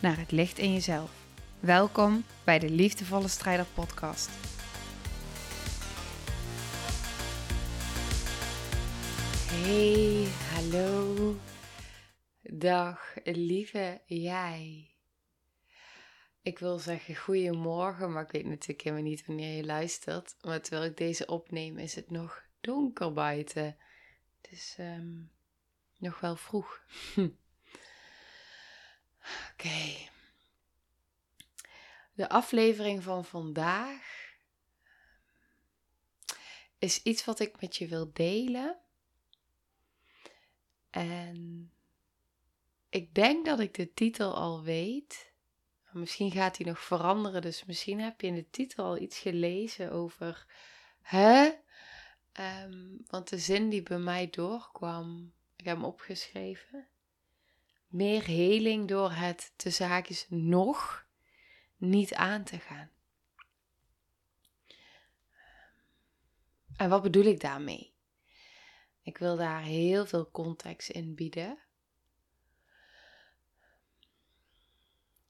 naar het licht in jezelf. Welkom bij de Liefdevolle Strijder Podcast. Hey, hallo. Dag, lieve jij. Ik wil zeggen goedemorgen, maar ik weet natuurlijk helemaal niet wanneer je luistert. Maar terwijl ik deze opneem, is het nog donker buiten. Het is ehm, nog wel vroeg. Oké. De aflevering van vandaag is iets wat ik met je wil delen. En ik denk dat ik de titel al weet. Misschien gaat die nog veranderen, dus misschien heb je in de titel al iets gelezen over. Hè? Um, want de zin die bij mij doorkwam, ik heb hem opgeschreven. Meer heling door het te zaakjes nog niet aan te gaan. En wat bedoel ik daarmee? Ik wil daar heel veel context in bieden.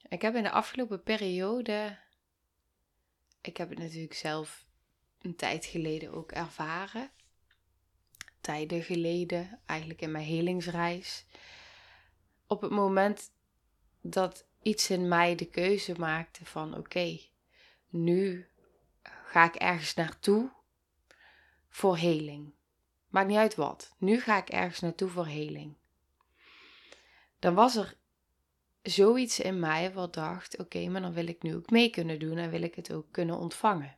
Ik heb in de afgelopen periode, ik heb het natuurlijk zelf een tijd geleden ook ervaren. Tijden geleden, eigenlijk in mijn helingsreis. Op het moment dat iets in mij de keuze maakte van oké, nu ga ik ergens naartoe voor heling. Maakt niet uit wat. Nu ga ik ergens naartoe voor heling. Dan was er zoiets in mij wat dacht: oké, maar dan wil ik nu ook mee kunnen doen en wil ik het ook kunnen ontvangen.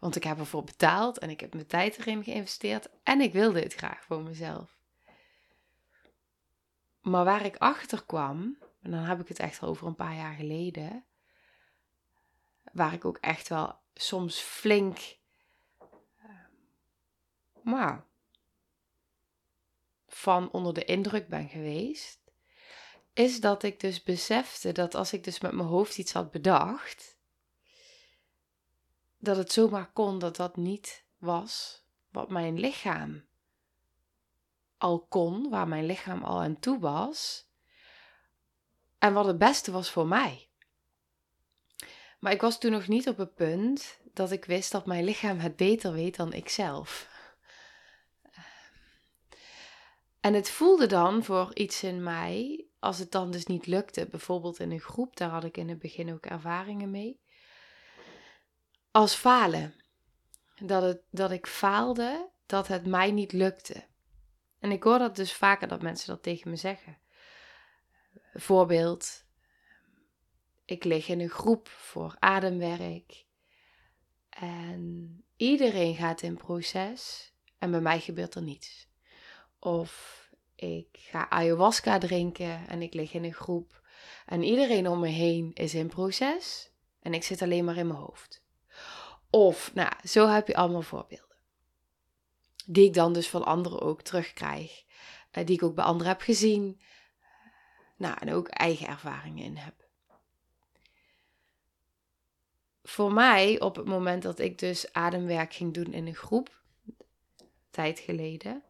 Want ik heb ervoor betaald en ik heb mijn tijd erin geïnvesteerd en ik wilde het graag voor mezelf. Maar waar ik achter kwam, en dan heb ik het echt over een paar jaar geleden, waar ik ook echt wel soms flink, uh, van onder de indruk ben geweest, is dat ik dus besefte dat als ik dus met mijn hoofd iets had bedacht, dat het zomaar kon dat dat niet was wat mijn lichaam al kon, waar mijn lichaam al aan toe was, en wat het beste was voor mij. Maar ik was toen nog niet op het punt dat ik wist dat mijn lichaam het beter weet dan ikzelf. En het voelde dan voor iets in mij, als het dan dus niet lukte, bijvoorbeeld in een groep, daar had ik in het begin ook ervaringen mee, als falen. Dat, het, dat ik faalde, dat het mij niet lukte. En ik hoor dat dus vaker dat mensen dat tegen me zeggen. Voorbeeld, ik lig in een groep voor ademwerk en iedereen gaat in proces en bij mij gebeurt er niets. Of ik ga ayahuasca drinken en ik lig in een groep en iedereen om me heen is in proces en ik zit alleen maar in mijn hoofd. Of, nou, zo heb je allemaal voorbeelden. Die ik dan dus van anderen ook terugkrijg. Uh, die ik ook bij anderen heb gezien. Nou, en ook eigen ervaringen in heb. Voor mij, op het moment dat ik dus ademwerk ging doen in een groep, tijd geleden,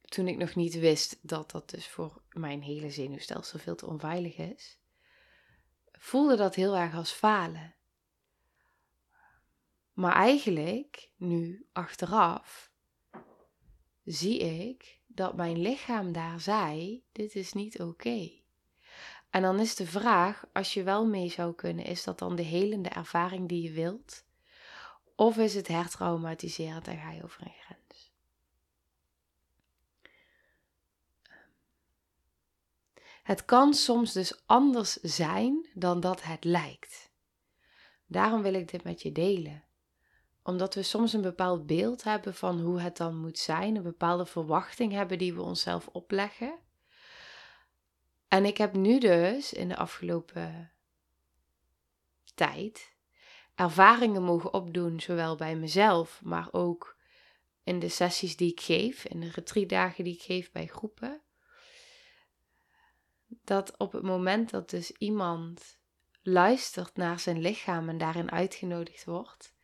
toen ik nog niet wist dat dat dus voor mijn hele zenuwstelsel veel te onveilig is, voelde dat heel erg als falen. Maar eigenlijk, nu achteraf, zie ik dat mijn lichaam daar zei: dit is niet oké. En dan is de vraag, als je wel mee zou kunnen, is dat dan de helende ervaring die je wilt? Of is het hertraumatiseren, daar ga je over een grens. Het kan soms dus anders zijn dan dat het lijkt. Daarom wil ik dit met je delen omdat we soms een bepaald beeld hebben van hoe het dan moet zijn, een bepaalde verwachting hebben die we onszelf opleggen. En ik heb nu dus in de afgelopen tijd ervaringen mogen opdoen, zowel bij mezelf, maar ook in de sessies die ik geef, in de retreatdagen die ik geef bij groepen. Dat op het moment dat dus iemand luistert naar zijn lichaam en daarin uitgenodigd wordt.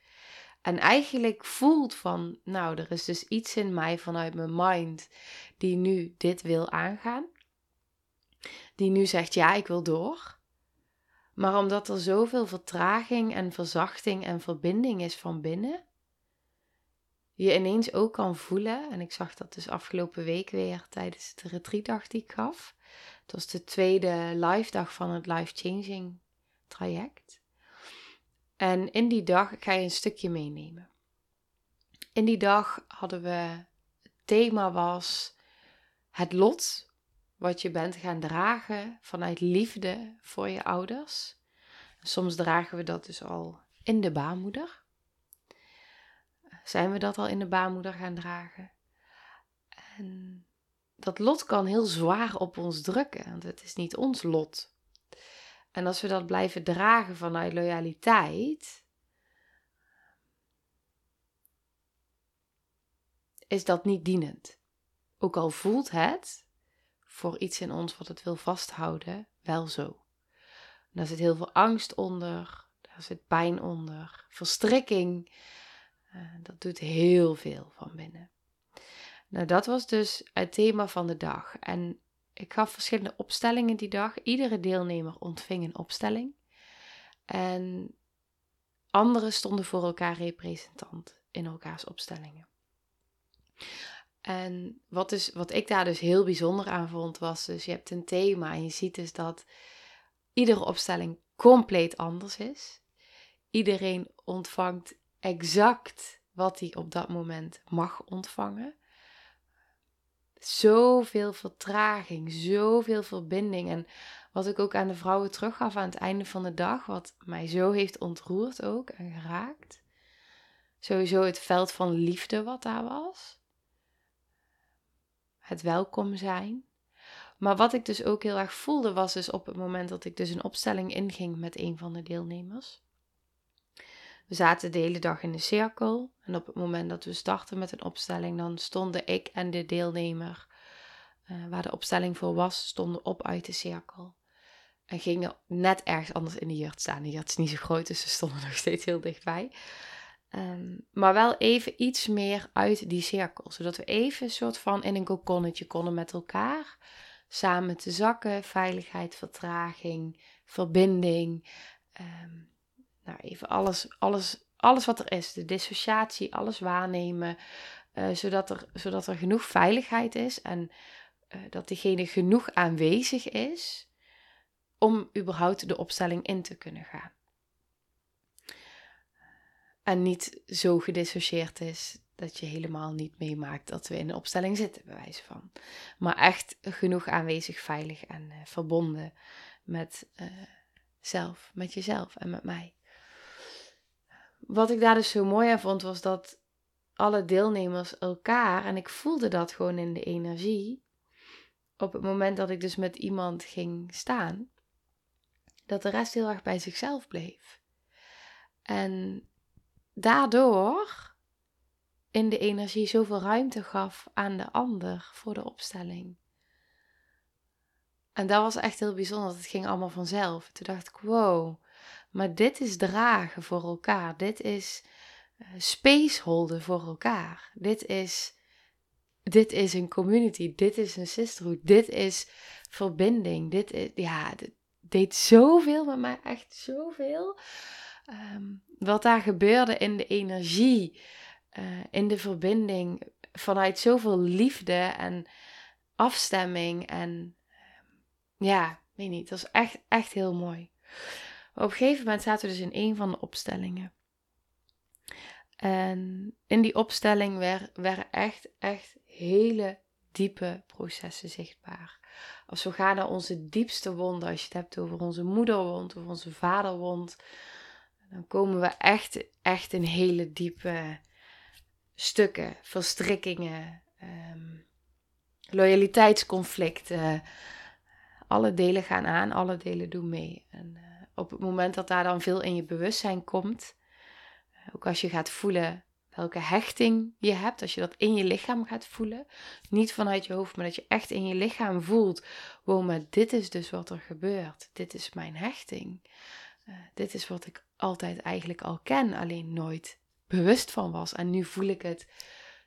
En eigenlijk voelt van, nou, er is dus iets in mij vanuit mijn mind die nu dit wil aangaan. Die nu zegt, ja, ik wil door. Maar omdat er zoveel vertraging en verzachting en verbinding is van binnen, je ineens ook kan voelen, en ik zag dat dus afgelopen week weer tijdens de retreatdag die ik gaf. Het was de tweede live dag van het Life Changing traject. En in die dag ga je een stukje meenemen. In die dag hadden we, het thema was het lot wat je bent gaan dragen vanuit liefde voor je ouders. soms dragen we dat dus al in de baarmoeder. Zijn we dat al in de baarmoeder gaan dragen? En dat lot kan heel zwaar op ons drukken, want het is niet ons lot. En als we dat blijven dragen vanuit loyaliteit, is dat niet dienend. Ook al voelt het voor iets in ons wat het wil vasthouden, wel zo. daar zit heel veel angst onder, daar zit pijn onder, verstrikking. Uh, dat doet heel veel van binnen. Nou, dat was dus het thema van de dag. En ik gaf verschillende opstellingen die dag. Iedere deelnemer ontving een opstelling. En anderen stonden voor elkaar representant in elkaars opstellingen. En wat, is, wat ik daar dus heel bijzonder aan vond, was dus je hebt een thema en je ziet dus dat iedere opstelling compleet anders is. Iedereen ontvangt exact wat hij op dat moment mag ontvangen. Zoveel vertraging, zoveel verbinding. En wat ik ook aan de vrouwen teruggaf aan het einde van de dag, wat mij zo heeft ontroerd ook en geraakt. Sowieso het veld van liefde wat daar was het welkom zijn. Maar wat ik dus ook heel erg voelde was dus op het moment dat ik dus een opstelling inging met een van de deelnemers. We zaten de hele dag in de cirkel en op het moment dat we startten met een opstelling, dan stonden ik en de deelnemer, uh, waar de opstelling voor was, stonden op uit de cirkel. En gingen net ergens anders in de jurt staan. De jurt is niet zo groot, dus ze stonden nog steeds heel dichtbij. Ehm, maar wel even iets meer uit die cirkel. Zodat we even een soort van in een kokonnetje konden met elkaar. Samen te zakken, veiligheid, vertraging, verbinding. Ehm, nou, even alles, alles, alles wat er is. De dissociatie, alles waarnemen. Uh, zodat, er, zodat er genoeg veiligheid is en uh, dat diegene genoeg aanwezig is om überhaupt de opstelling in te kunnen gaan. En niet zo gedissocieerd is dat je helemaal niet meemaakt dat we in een opstelling zitten, bij wijze van. Maar echt genoeg aanwezig, veilig en uh, verbonden met zelf, met jezelf en met mij. Wat ik daar dus zo mooi aan vond, was dat alle deelnemers elkaar, en ik voelde dat gewoon in de energie, op het moment dat ik dus met iemand ging staan, dat de rest heel erg bij zichzelf bleef. En daardoor in de energie zoveel ruimte gaf aan de ander voor de opstelling. En dat was echt heel bijzonder. Het ging allemaal vanzelf. Toen dacht ik, wow, maar dit is dragen voor elkaar. Dit is uh, space holden voor elkaar. Dit is, dit is een community. Dit is een sisterhood. Dit is verbinding. Dit is, ja, dit deed zoveel met mij. Echt zoveel. Um, wat daar gebeurde in de energie, uh, in de verbinding, vanuit zoveel liefde en afstemming. En uh, ja, weet niet, dat is echt, echt heel mooi. Op een gegeven moment zaten we dus in een van de opstellingen. En in die opstelling werden echt, echt hele diepe processen zichtbaar. Als we gaan naar onze diepste wonden, als je het hebt over onze moederwond of onze vaderwond, dan komen we echt, echt in hele diepe stukken, verstrikkingen, um, loyaliteitsconflicten, alle delen gaan aan, alle delen doen mee. En uh, op het moment dat daar dan veel in je bewustzijn komt, uh, ook als je gaat voelen welke hechting je hebt, als je dat in je lichaam gaat voelen, niet vanuit je hoofd, maar dat je echt in je lichaam voelt, wow, maar dit is dus wat er gebeurt. Dit is mijn hechting. Uh, dit is wat ik altijd eigenlijk al ken, alleen nooit bewust van was. En nu voel ik het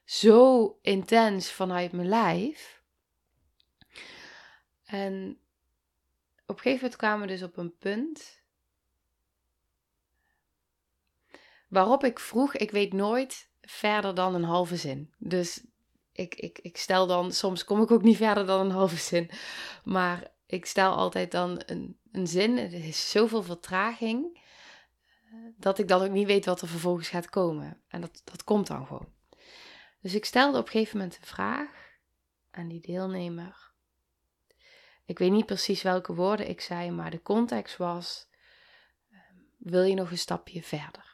zo intens vanuit mijn lijf. En op een gegeven moment kwamen we dus op een punt waarop ik vroeg, ik weet nooit verder dan een halve zin. Dus ik, ik, ik stel dan, soms kom ik ook niet verder dan een halve zin, maar ik stel altijd dan een, een zin. Er is zoveel vertraging eh, dat ik dan ook niet weet wat er vervolgens gaat komen. En dat, dat komt dan gewoon. Dus ik stelde op een gegeven moment een vraag aan die deelnemer. Ik weet niet precies welke woorden ik zei, maar de context was: ehm, wil je nog een stapje verder?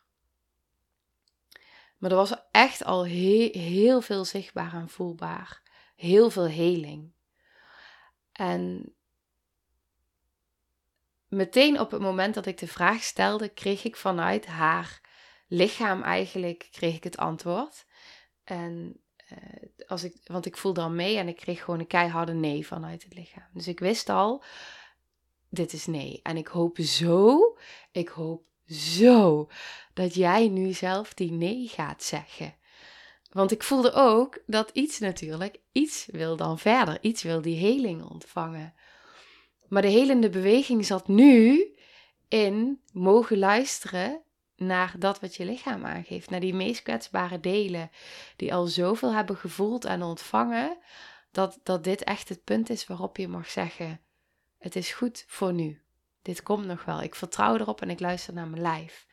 Maar er was echt al heel, veel zichtbaar en voelbaar. Heel veel heling. En meteen op het moment dat ik de vraag stelde, kreeg ik vanuit haar lichaam eigenlijk kreeg ik het antwoord. En uh, als ik, want ik voelde al mee en ik kreeg gewoon een keiharde nee vanuit het lichaam. Dus ik wist al, dit is nee. En ik hoop zo, ik hoop zo dat jij nu zelf die nee gaat zeggen. Want ik voelde ook dat iets natuurlijk, iets wil dan verder, iets wil die heling ontvangen. Maar de helende beweging zat nu in mogen luisteren naar dat wat je lichaam aangeeft, naar die meest kwetsbare delen, die al zoveel hebben gevoeld en ontvangen, dat, dat dit echt het punt is waarop je mag zeggen: Het is goed voor nu. Dit komt nog wel. Ik vertrouw erop en ik luister naar mijn lijf.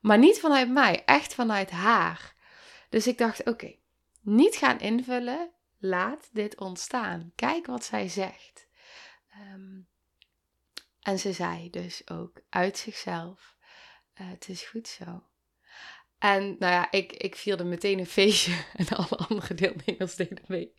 Maar niet vanuit mij, echt vanuit haar. Dus ik dacht: Oké, niet gaan invullen, laat dit ontstaan. Kijk wat zij zegt. Ehm, en ze zei dus ook uit zichzelf: uh, het is goed zo. En nou ja, ik, ik vierde meteen een feestje en alle andere deelnemers deden mee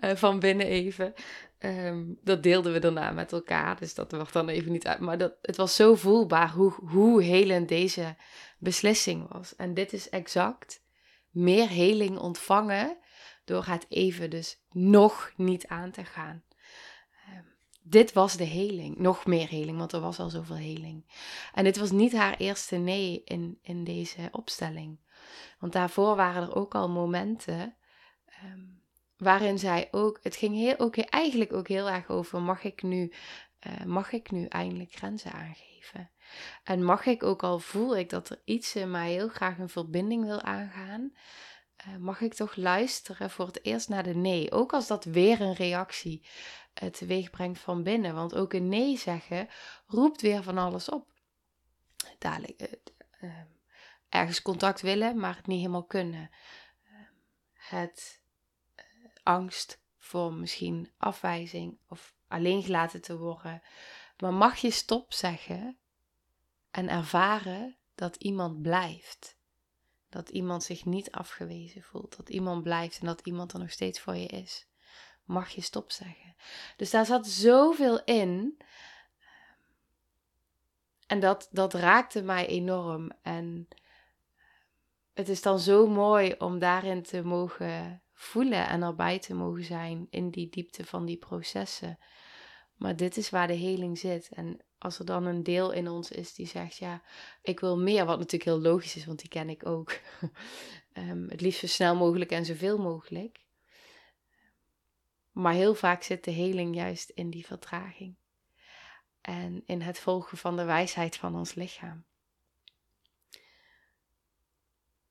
uh, van binnen even. Um, dat deelden we daarna met elkaar, dus dat wordt dan even niet uit. Maar dat, het was zo voelbaar hoe, hoe helend deze beslissing was. En dit is exact meer heling ontvangen door het even dus nog niet aan te gaan dit was de heling. Nog meer heling, want er was al zoveel heling. En dit was niet haar eerste nee in, in deze opstelling. Want daarvoor waren er ook al momenten ehm, waarin zij ook. Het ging heel, ook, eigenlijk ook heel erg over: mag ik nu, uh, mag ik nu eindelijk grenzen aangeven? En mag ik ook al voel ik dat er iets in mij heel graag een verbinding wil aangaan. Uh, mag ik toch luisteren voor het eerst naar de nee? Ook als dat weer een reactie teweeg brengt van binnen. Want ook een nee zeggen roept weer van alles op. Dadelijk uh, uh, ergens contact willen, maar het niet helemaal kunnen. Uh, het eh, angst voor misschien afwijzing of alleen gelaten te worden. Maar mag je stop zeggen en ervaren dat iemand blijft. Dat iemand zich niet afgewezen voelt. Dat iemand blijft en dat iemand er nog steeds voor je is mag je stop zeggen. Dus daar zat zoveel in. En dat, dat raakte mij enorm. En het is dan zo mooi om daarin te mogen voelen en erbij te mogen zijn in die diepte van die processen. Maar dit is waar de heling zit. En als er dan een deel in ons is die zegt, ja, ik wil meer, wat natuurlijk heel logisch is, want die ken ik ook. um, het liefst zo snel mogelijk en zoveel mogelijk. Maar heel vaak zit de heling juist in die vertraging. En in het volgen van de wijsheid van ons lichaam.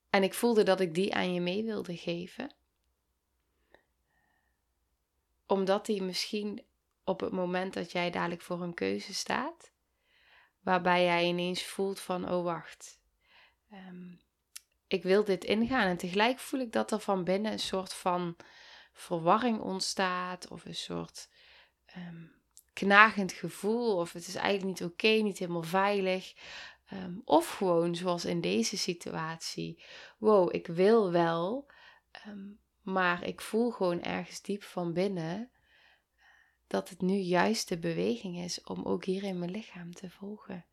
En ik voelde dat ik die aan je mee wilde geven. Omdat die misschien op het moment dat jij dadelijk voor een keuze staat, waarbij jij ineens voelt van, oh wacht, ehm, ik wil dit ingaan. En tegelijk voel ik dat er van binnen een soort van verwarring ontstaat of een soort um, knagend gevoel of het is eigenlijk niet oké, niet helemaal veilig. Um, of gewoon zoals in deze situatie, wow, ik wil wel, maar ik voel gewoon ergens diep van binnen, dat het nu juist de beweging is om ook hier in mijn lichaam te volgen.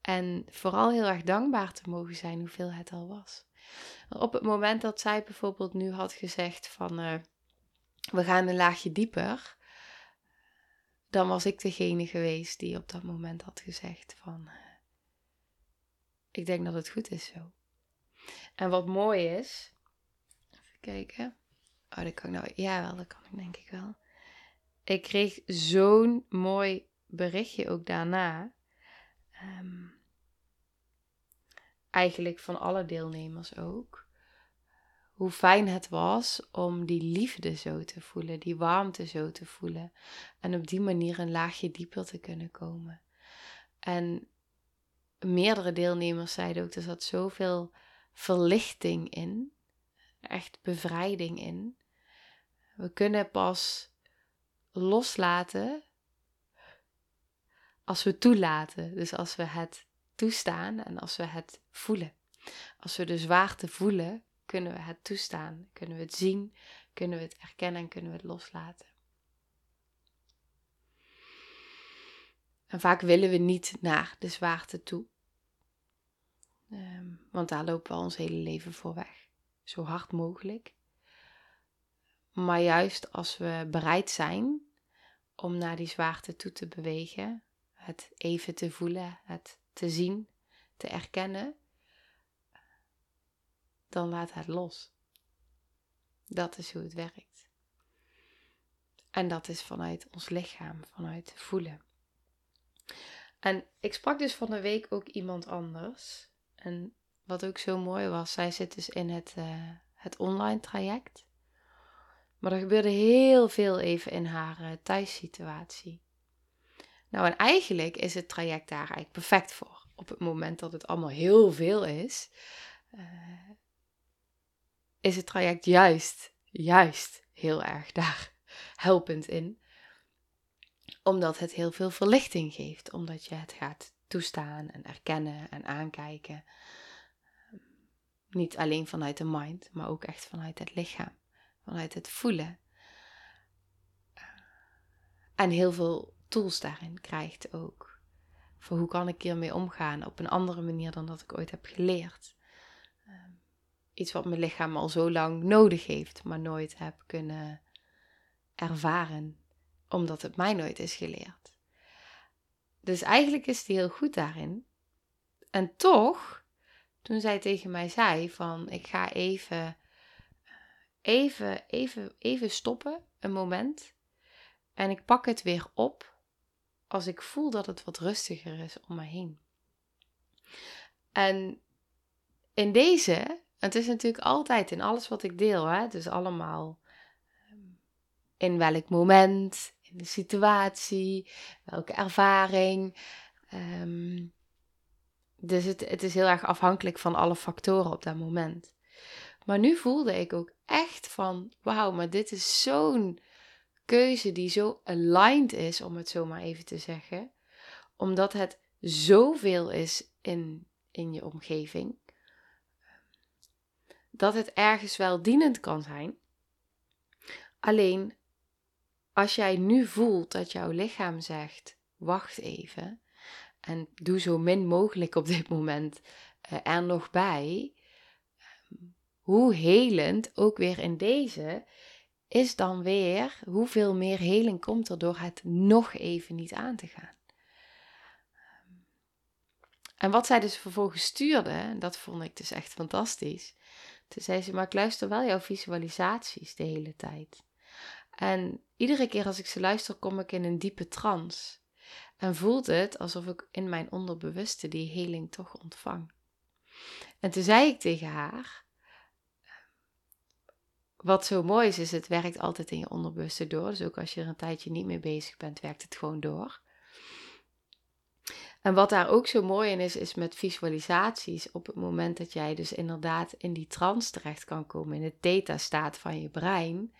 En vooral heel erg dankbaar te mogen zijn hoeveel het al was. Op het moment dat zij bijvoorbeeld nu had gezegd van uh, we gaan een laagje dieper, dan was ik degene geweest die op dat moment had gezegd van uh, ik denk dat het goed is zo. En wat mooi is, even kijken. Oh, dat kan ik nou, ja wel, dat kan ik denk ik wel. Ik kreeg zo'n mooi berichtje ook daarna. Um, eigenlijk van alle deelnemers ook. Hoe fijn het was om die liefde zo te voelen, die warmte zo te voelen. En op die manier een laagje dieper te kunnen komen. En meerdere deelnemers zeiden ook, er zat zoveel verlichting in. Echt bevrijding in. We kunnen pas loslaten als we toelaten. Dus als we het toestaan en als we het voelen. Als we de zwaarte voelen, kunnen we het toestaan. Kunnen we het zien, kunnen we het erkennen en kunnen we het loslaten. En vaak willen we niet naar de zwaarte toe. Um, want daar lopen we ons hele leven voor weg. Zo hard mogelijk. Maar juist als we bereid zijn om naar die zwaarte toe te bewegen, het even te voelen, het te zien, te erkennen, dan laat het los. Dat is hoe het werkt. En dat is vanuit ons lichaam, vanuit voelen. En ik sprak dus van de week ook iemand anders. En wat ook zo mooi was, zij zit dus in het, uh, het online traject. Maar er gebeurde heel veel even in haar uh, thuissituatie. Nou, en eigenlijk is het traject daar eigenlijk perfect voor. Op het moment dat het allemaal heel veel is, uh, is het traject juist, juist heel erg daar helpend in. Omdat het heel veel verlichting geeft, omdat je het gaat toestaan en erkennen en aankijken. Niet alleen vanuit de mind, maar ook echt vanuit het lichaam, vanuit het voelen. En heel veel tools daarin krijgt ook. Voor hoe kan ik hiermee omgaan op een andere manier dan dat ik ooit heb geleerd. Ehm, iets wat mijn lichaam al zo lang nodig heeft, maar nooit heb kunnen ervaren, omdat het mij nooit is geleerd. Dus eigenlijk is die heel goed daarin. En toch, toen zij tegen mij zei van ik ga even, even, even, even stoppen, een moment. En ik pak het weer op als ik voel dat het wat rustiger is om me heen. En in deze, het is natuurlijk altijd in alles wat ik deel, hè, dus allemaal ehm, in welk moment, in de situatie, welke ervaring. Ehm, dus het, het is heel erg afhankelijk van alle factoren op dat moment. Maar nu voelde ik ook echt van, wauw, maar dit is zo'n keuze die zo aligned is, om het zo maar even te zeggen. Omdat het zoveel is in, in je omgeving. Dat het ergens wel dienend kan zijn. Alleen als jij nu voelt dat jouw lichaam zegt: wacht even. En doe zo min mogelijk op dit moment uh, er nog bij. Hoe helend ook weer in deze is dan weer hoeveel meer heling komt er door het nog even niet aan te gaan. En wat zij dus vervolgens stuurde, dat vond ik dus echt fantastisch. Toen zei ze, maar ik luister wel jouw visualisaties de hele tijd. En iedere keer als ik ze luister, kom ik in een diepe trance. En voelt het alsof ik in mijn onderbewuste die heling toch ontvang. En toen zei ik tegen haar, wat zo mooi is, is het werkt altijd in je onderbewuste door. Dus ook als je er een tijdje niet mee bezig bent, werkt het gewoon door. En wat daar ook zo mooi in is, is met visualisaties. Op het moment dat jij dus inderdaad in die trance terecht kan komen, in de theta-staat van je brein,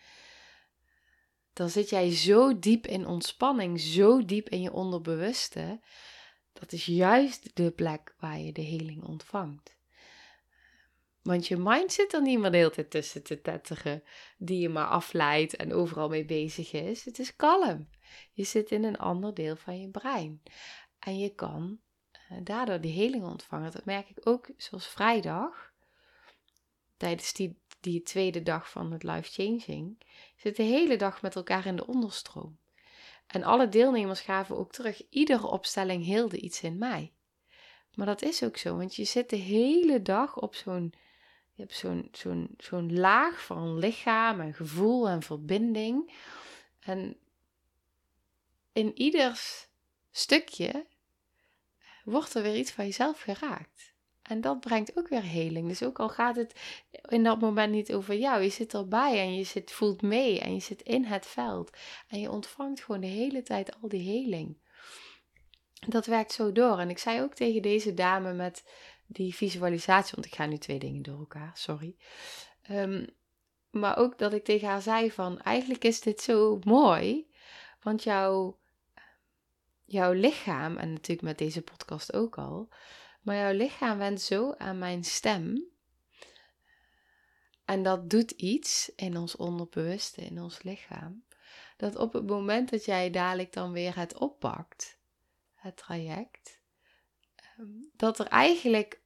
dan zit jij zo diep in ontspanning, zo diep in je onderbewuste. Dat is juist de plek waar je de heling ontvangt. Want je mind zit er niet meer de hele tijd tussen te tetteren, die je maar afleidt en overal mee bezig is. Het is kalm. Je zit in een ander deel van je brein. En je kan uh, daardoor die heling ontvangen. Dat merk ik ook zoals vrijdag, tijdens die, die tweede dag van het life changing, zit de hele dag met elkaar in de onderstroom. En alle deelnemers gaven ook terug, iedere opstelling heelde iets in mij. Maar dat is ook zo, want je zit de hele dag op zo'n je hebt zo'n zo'n zo'n laag van lichaam en gevoel en verbinding. En in ieders stukje wordt er weer iets van jezelf geraakt. En dat brengt ook weer heling. Dus ook al gaat het in dat moment niet over jou, je zit erbij en je zit, voelt mee en je zit in het veld. En je ontvangt gewoon de hele tijd al die heling. Dat werkt zo door. En ik zei ook tegen deze dame met die visualisatie, want ik ga nu twee dingen door elkaar, sorry. Ehm, maar ook dat ik tegen haar zei van, eigenlijk is dit zo mooi, want jouw, jouw lichaam, en natuurlijk met deze podcast ook al, maar jouw lichaam went zo aan mijn stem. En dat doet iets in ons onderbewuste, in ons lichaam. Dat op het moment dat jij dadelijk dan weer het oppakt, het traject, dat er eigenlijk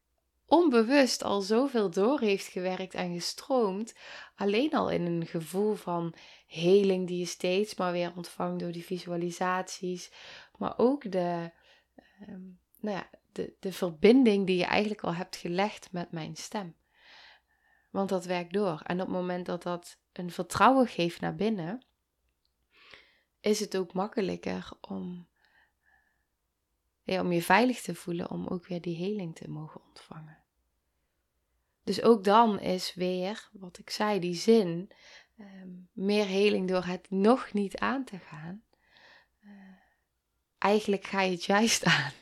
onbewust al zoveel door heeft gewerkt en gestroomd. Alleen al in een gevoel van heling die je steeds maar weer ontvangt door die visualisaties. Maar ook de, ehm, nou ja, de, de verbinding die je eigenlijk al hebt gelegd met mijn stem. Want dat werkt door. En op het moment dat dat een vertrouwen geeft naar binnen, is het ook makkelijker om, om je veilig te voelen, om ook weer die heling te mogen ontvangen. Dus ook dan is weer, wat ik zei, die zin, ehm, meer heling door het nog niet aan te gaan. Uh, eigenlijk ga je het juist aan.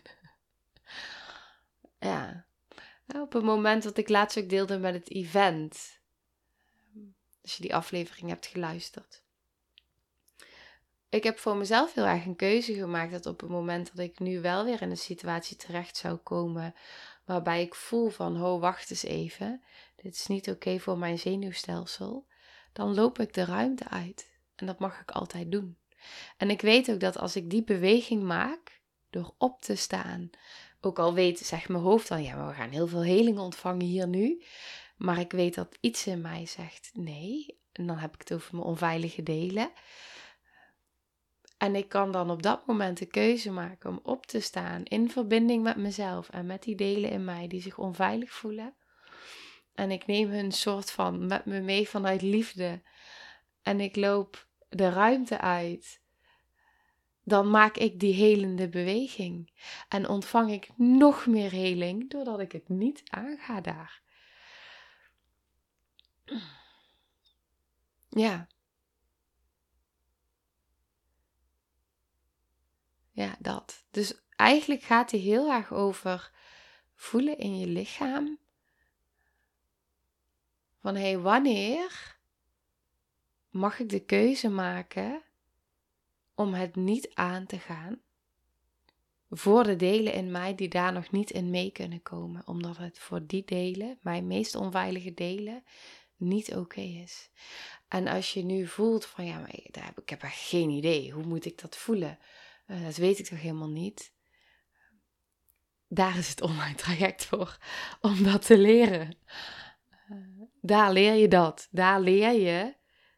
ja. Op het moment dat ik laatst ook deelde met het event, ehm, als je die aflevering hebt geluisterd. Ik heb voor mezelf heel erg een keuze gemaakt dat op het moment dat ik nu wel weer in een situatie terecht zou komen waarbij ik voel van, oh wacht eens even, dit is niet oké voor mijn zenuwstelsel, dan loop ik de ruimte uit. En dat mag ik altijd doen. En ik weet ook dat als ik die beweging maak, door op te staan, ook al weet, zegt mijn hoofd dan, ja, we gaan heel veel heling ontvangen hier nu. Maar ik weet dat iets in mij zegt, nee. En dan heb ik het over mijn onveilige delen. En ik kan dan op dat moment de keuze maken om op te staan in verbinding met mezelf en met die delen in mij die zich onveilig voelen. En ik neem hun soort van met me mee vanuit liefde. En ik loop de ruimte uit. Dan maak ik die helende beweging. En ontvang ik nog meer heling doordat ik het niet aanga daar. Ja. Ja, dat. Dus eigenlijk gaat hij heel erg over voelen in je lichaam. Van hé, hey, wanneer mag ik de keuze maken om het niet aan te gaan? Voor de delen in mij die daar nog niet in mee kunnen komen, omdat het voor die delen, mijn meest onveilige delen, niet oké is. En als je nu voelt van ja, maar ik heb echt geen idee, hoe moet ik dat voelen? Uh, dat weet ik toch helemaal niet. Daar is het online traject voor, om dat te leren. Uh, daar leer je dat. Daar leer je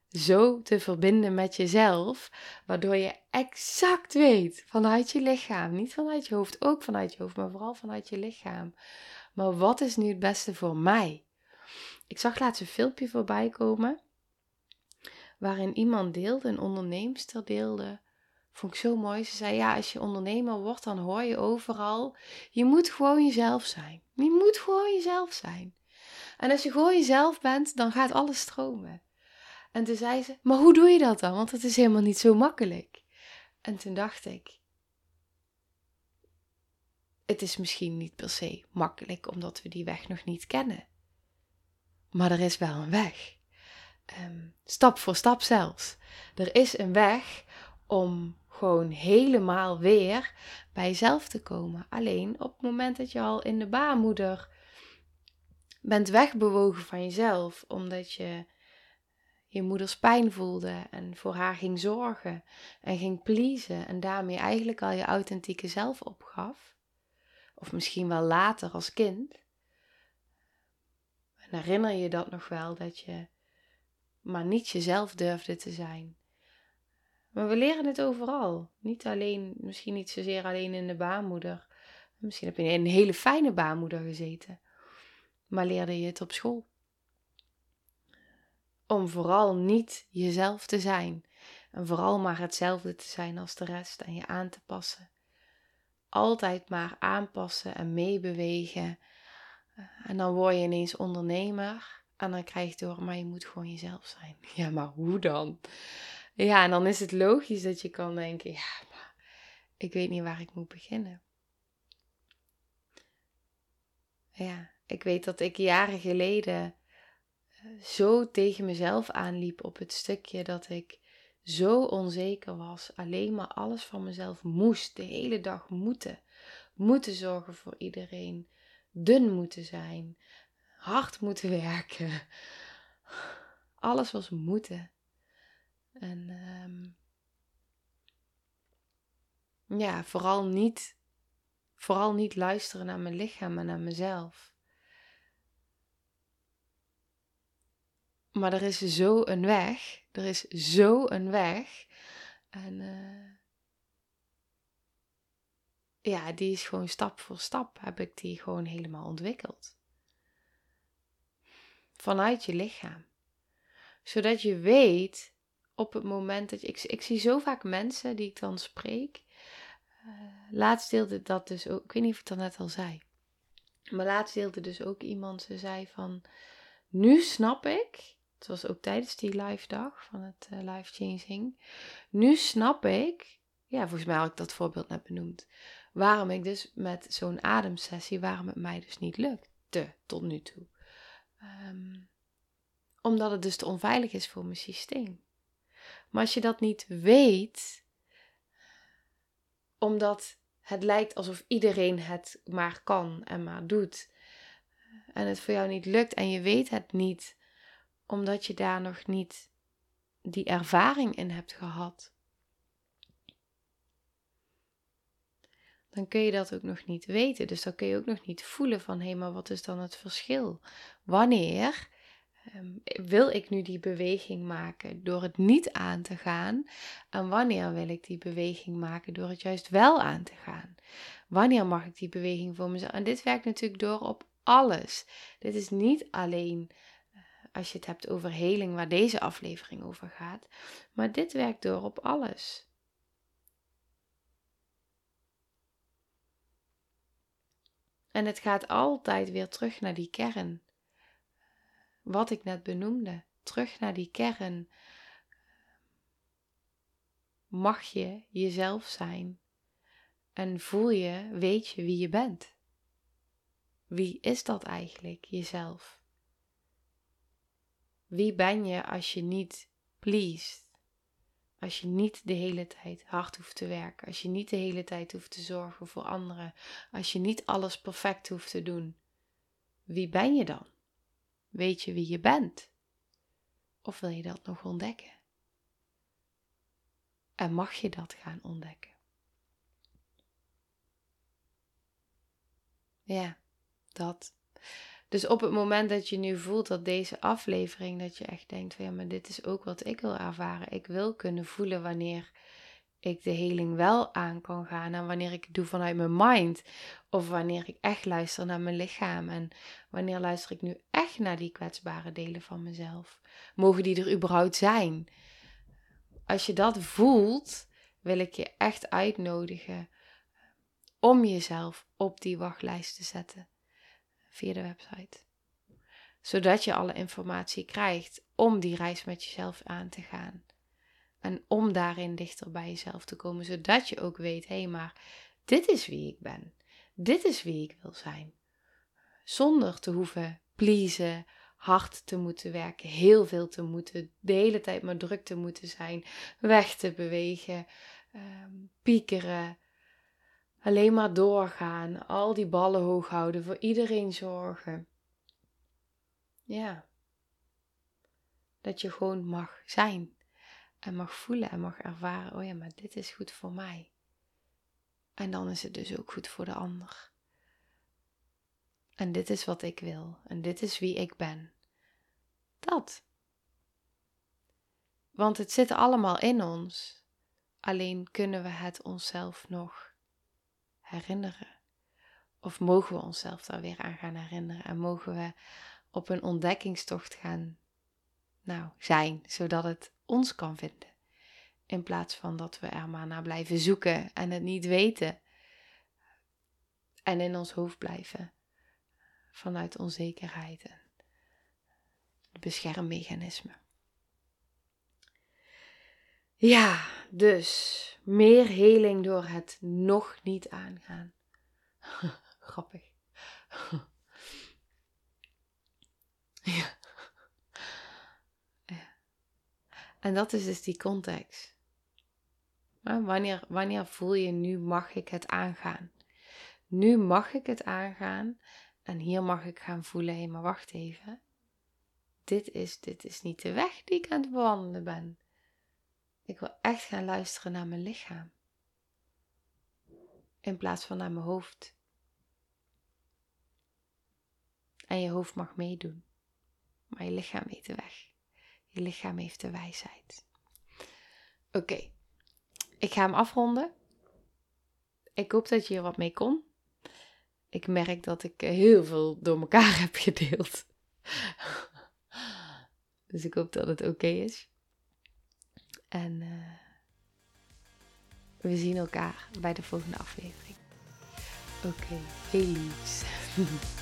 zo te verbinden met jezelf, waardoor je exact weet vanuit je lichaam, niet vanuit je hoofd, ook vanuit je hoofd, maar vooral vanuit je lichaam. Maar wat is nu het beste voor mij? Ik zag laatst een filmpje voorbij komen waarin iemand deelde, een onderneemster deelde, Vond ik zo mooi. Ze zei: Ja, als je ondernemer wordt, dan hoor je overal. Je moet gewoon jezelf zijn. Je moet gewoon jezelf zijn. En als je gewoon jezelf bent, dan gaat alles stromen. En toen zei ze: Maar hoe doe je dat dan? Want het is helemaal niet zo makkelijk. En toen dacht ik: Het is misschien niet per se makkelijk, omdat we die weg nog niet kennen. Maar er is wel een weg. Ehm, stap voor stap zelfs. Er is een weg om gewoon helemaal weer bij jezelf te komen. Alleen op het moment dat je al in de baarmoeder bent wegbewogen van jezelf, omdat je je moeders pijn voelde en voor haar ging zorgen en ging pleasen en daarmee eigenlijk al je authentieke zelf opgaf. Of misschien wel later als kind. En herinner je dat nog wel dat je maar niet jezelf durfde te zijn. Maar we leren het overal. Niet alleen, misschien niet zozeer alleen in de baarmoeder. Misschien heb je in een hele fijne baarmoeder gezeten. Maar leerde je het op school. Om vooral niet jezelf te zijn. En vooral maar hetzelfde te zijn als de rest en je aan te passen. Altijd maar aanpassen en meebewegen. En dan word je ineens ondernemer. En dan krijg je door, maar je moet gewoon jezelf zijn. Ja, maar hoe dan? Ja, en dan is het logisch dat je kan denken, ja, maar ik weet niet waar ik moet beginnen. Ja, ik weet dat ik jaren geleden eh, zo tegen mezelf aanliep op het stukje dat ik zo onzeker was, alleen maar alles van mezelf moest, de hele dag moeten, moeten zorgen voor iedereen, dun moeten zijn, hard moeten werken. Alles was moeten. En um, ja, vooral niet, vooral niet luisteren naar mijn lichaam en naar mezelf. Maar er is zo een weg. Er is zo een weg. En uh, ja, die is gewoon stap voor stap heb ik die gewoon helemaal ontwikkeld. Vanuit je lichaam. Zodat je weet op het moment dat je. Ik, ik zie zo vaak mensen die ik dan spreek. Uh, laatst deelde dat dus ook. Ik weet niet of ik dat net al zei. Maar laatst deelde dus ook iemand. Ze zei van. Nu snap ik. Het was ook tijdens die live dag van het uh, life changing. Nu snap ik. Ja, volgens mij had ik dat voorbeeld net benoemd. Waarom ik dus met zo'n ademsessie, waarom het mij dus niet lukte tot nu toe. Um, omdat het dus te onveilig is voor mijn systeem. Maar als je dat niet weet, omdat het lijkt alsof iedereen het maar kan en maar doet, en het voor jou niet lukt en je weet het niet, omdat je daar nog niet die ervaring in hebt gehad, dan kun je dat ook nog niet weten. Dus dan kun je ook nog niet voelen van hé, maar wat is dan het verschil? Wanneer Ehm, wil ik nu die beweging maken door het niet aan te gaan? En wanneer wil ik die beweging maken door het juist wel aan te gaan? Wanneer mag ik die beweging voor mezelf? En dit werkt natuurlijk door op alles. Dit is niet alleen eh, als je het hebt over heling, waar deze aflevering over gaat, maar dit werkt door op alles. En het gaat altijd weer terug naar die kern wat ik net benoemde, terug naar die kern. Mag je jezelf zijn en voel je, weet je wie je bent? Wie is dat eigenlijk, jezelf? Wie ben je als je niet pleased? Als je niet de hele tijd hard hoeft te werken, als je niet de hele tijd hoeft te zorgen voor anderen, als je niet alles perfect hoeft te doen. Wie ben je dan? Weet je wie je bent? Of wil je dat nog ontdekken? En mag je dat gaan ontdekken? Ja, dat. Dus op het moment dat je nu voelt dat deze aflevering, dat je echt denkt van ja, maar dit is ook wat ik wil ervaren. Ik wil kunnen voelen wanneer ik de heling wel aan kan gaan. En wanneer ik het doe vanuit mijn mind. Of wanneer ik echt luister naar mijn lichaam. En wanneer luister ik nu echt naar die kwetsbare delen van mezelf. Mogen die er überhaupt zijn? Als je dat voelt, wil ik je echt uitnodigen om jezelf op die wachtlijst te zetten via de website. Zodat je alle informatie krijgt om die reis met jezelf aan te gaan. En om daarin dichter bij jezelf te komen, zodat je ook weet: hé, hey, maar dit is wie ik ben. Dit is wie ik wil zijn. Zonder te hoeven pleasen, hard te moeten werken, heel veel te moeten, de hele tijd maar druk te moeten zijn, weg te bewegen, um, piekeren, alleen maar doorgaan, al die ballen hoog houden, voor iedereen zorgen. Ja. Dat je gewoon mag zijn. En mag voelen en mag ervaren. Oh ja, maar dit is goed voor mij. En dan is het dus ook goed voor de ander. En dit is wat ik wil. En dit is wie ik ben. Dat. Want het zit allemaal in ons. Alleen kunnen we het onszelf nog herinneren. Of mogen we onszelf daar weer aan gaan herinneren? En mogen we op een ontdekkingstocht gaan nou, zijn, zodat het ons kan vinden. In plaats van dat we er maar naar blijven zoeken en het niet weten. En in ons hoofd blijven. Vanuit onzekerheid en beschermmechanismen. Ja, dus meer heling door het nog niet aangaan. Grappig. ja. En dat is dus die context. wanneer, wanneer voel je nu mag ik het aangaan? Nu mag ik het aangaan en hier mag ik gaan voelen, hé, maar wacht even. Dit is, dit is niet de weg die ik aan het bewandelen ben. Ik wil echt gaan luisteren naar mijn lichaam. In plaats van naar mijn hoofd. En je hoofd mag meedoen. Maar je lichaam weet de weg. Je lichaam heeft de wijsheid. Oké, ik ga hem afronden. Ik hoop dat je hier wat mee kon. Ik merk dat ik heel veel door elkaar heb gedeeld. dus ik hoop dat het oké is. En uh, we zien elkaar bij de volgende aflevering. Oké, okay, heel liefs.